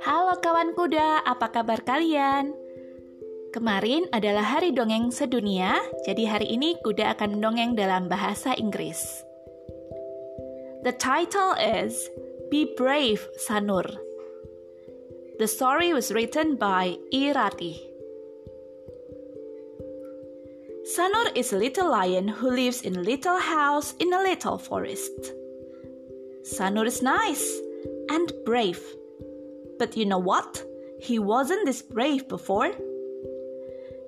Halo kawan kuda, apa kabar kalian? Kemarin adalah hari dongeng sedunia, jadi hari ini kuda akan mendongeng dalam bahasa Inggris. The title is Be Brave, Sanur. The story was written by Irati. Sanur is a little lion who lives in a little house in a little forest. Sanur is nice and brave. But you know what? He wasn't this brave before.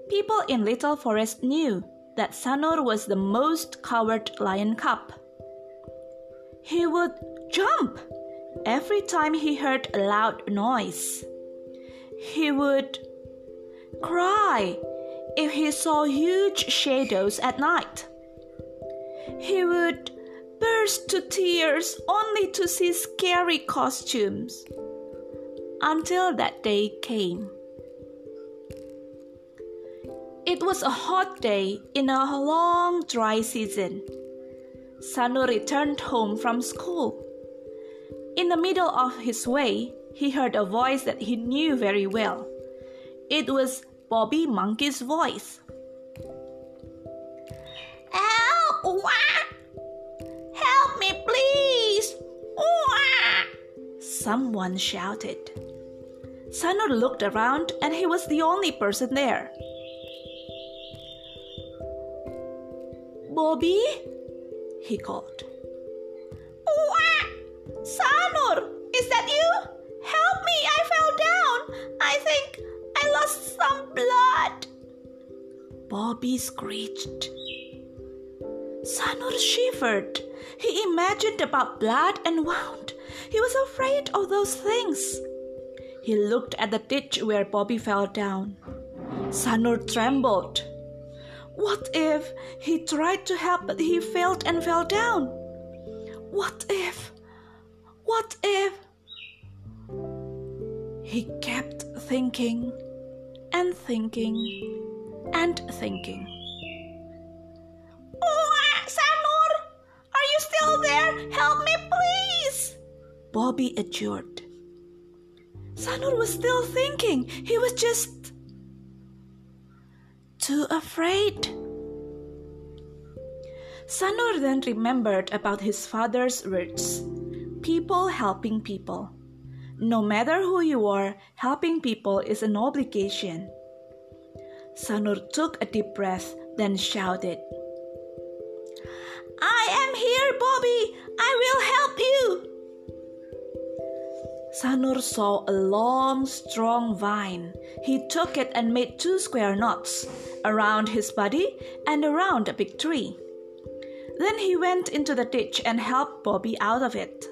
People in Little Forest knew that Sanur was the most coward lion cub. He would jump every time he heard a loud noise. He would cry if he saw huge shadows at night. He would burst to tears only to see scary costumes until that day came. It was a hot day in a long dry season. Sanur returned home from school. In the middle of his way, he heard a voice that he knew very well. It was Bobby Monkey's voice. Help! Help me, please! Someone shouted. Sanur looked around and he was the only person there. Bobby? he called. Sanur, is that you? Help me, I fell down. I think Some blood. Bobby screeched. Sanur shivered. He imagined about blood and wound. He was afraid of those things. He looked at the ditch where Bobby fell down. Sanur trembled. What if he tried to help but he failed and fell down? What if? What if? He kept thinking and thinking and thinking. Oh, Sanur! Are you still there? Help me, please! Bobby adjured. Sanur was still thinking. He was just too afraid. Sanur then remembered about his father's words people helping people. No matter who you are, helping people is an obligation. Sanur took a deep breath, then shouted, I am here, Bobby! I will help you! Sanur saw a long, strong vine. He took it and made two square knots around his body and around a big tree. Then he went into the ditch and helped Bobby out of it.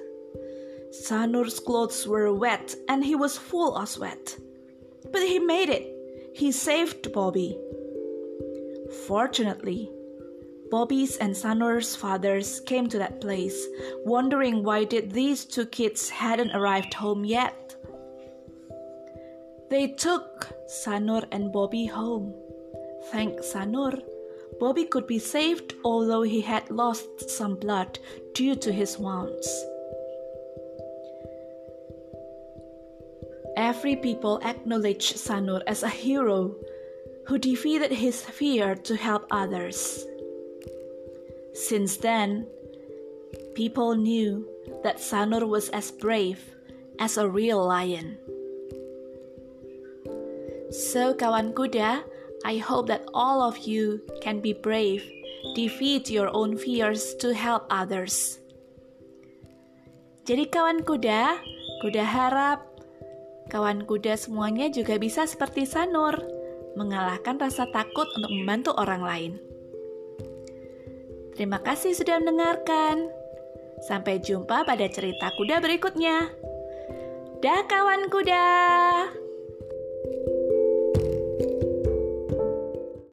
Sanur's clothes were wet and he was full of sweat. But he made it. He saved Bobby. Fortunately, Bobby's and Sanur's fathers came to that place, wondering why did these two kids hadn't arrived home yet. They took Sanur and Bobby home. Thank Sanur, Bobby could be saved although he had lost some blood due to his wounds. Every people acknowledged Sanur as a hero who defeated his fear to help others. Since then, people knew that Sanur was as brave as a real lion. So, kawan kuda, I hope that all of you can be brave, defeat your own fears to help others. Jadi kawan kuda, kuda harap kawan kuda semuanya juga bisa seperti Sanur, mengalahkan rasa takut untuk membantu orang lain. Terima kasih sudah mendengarkan. Sampai jumpa pada cerita kuda berikutnya. Dah kawan kuda.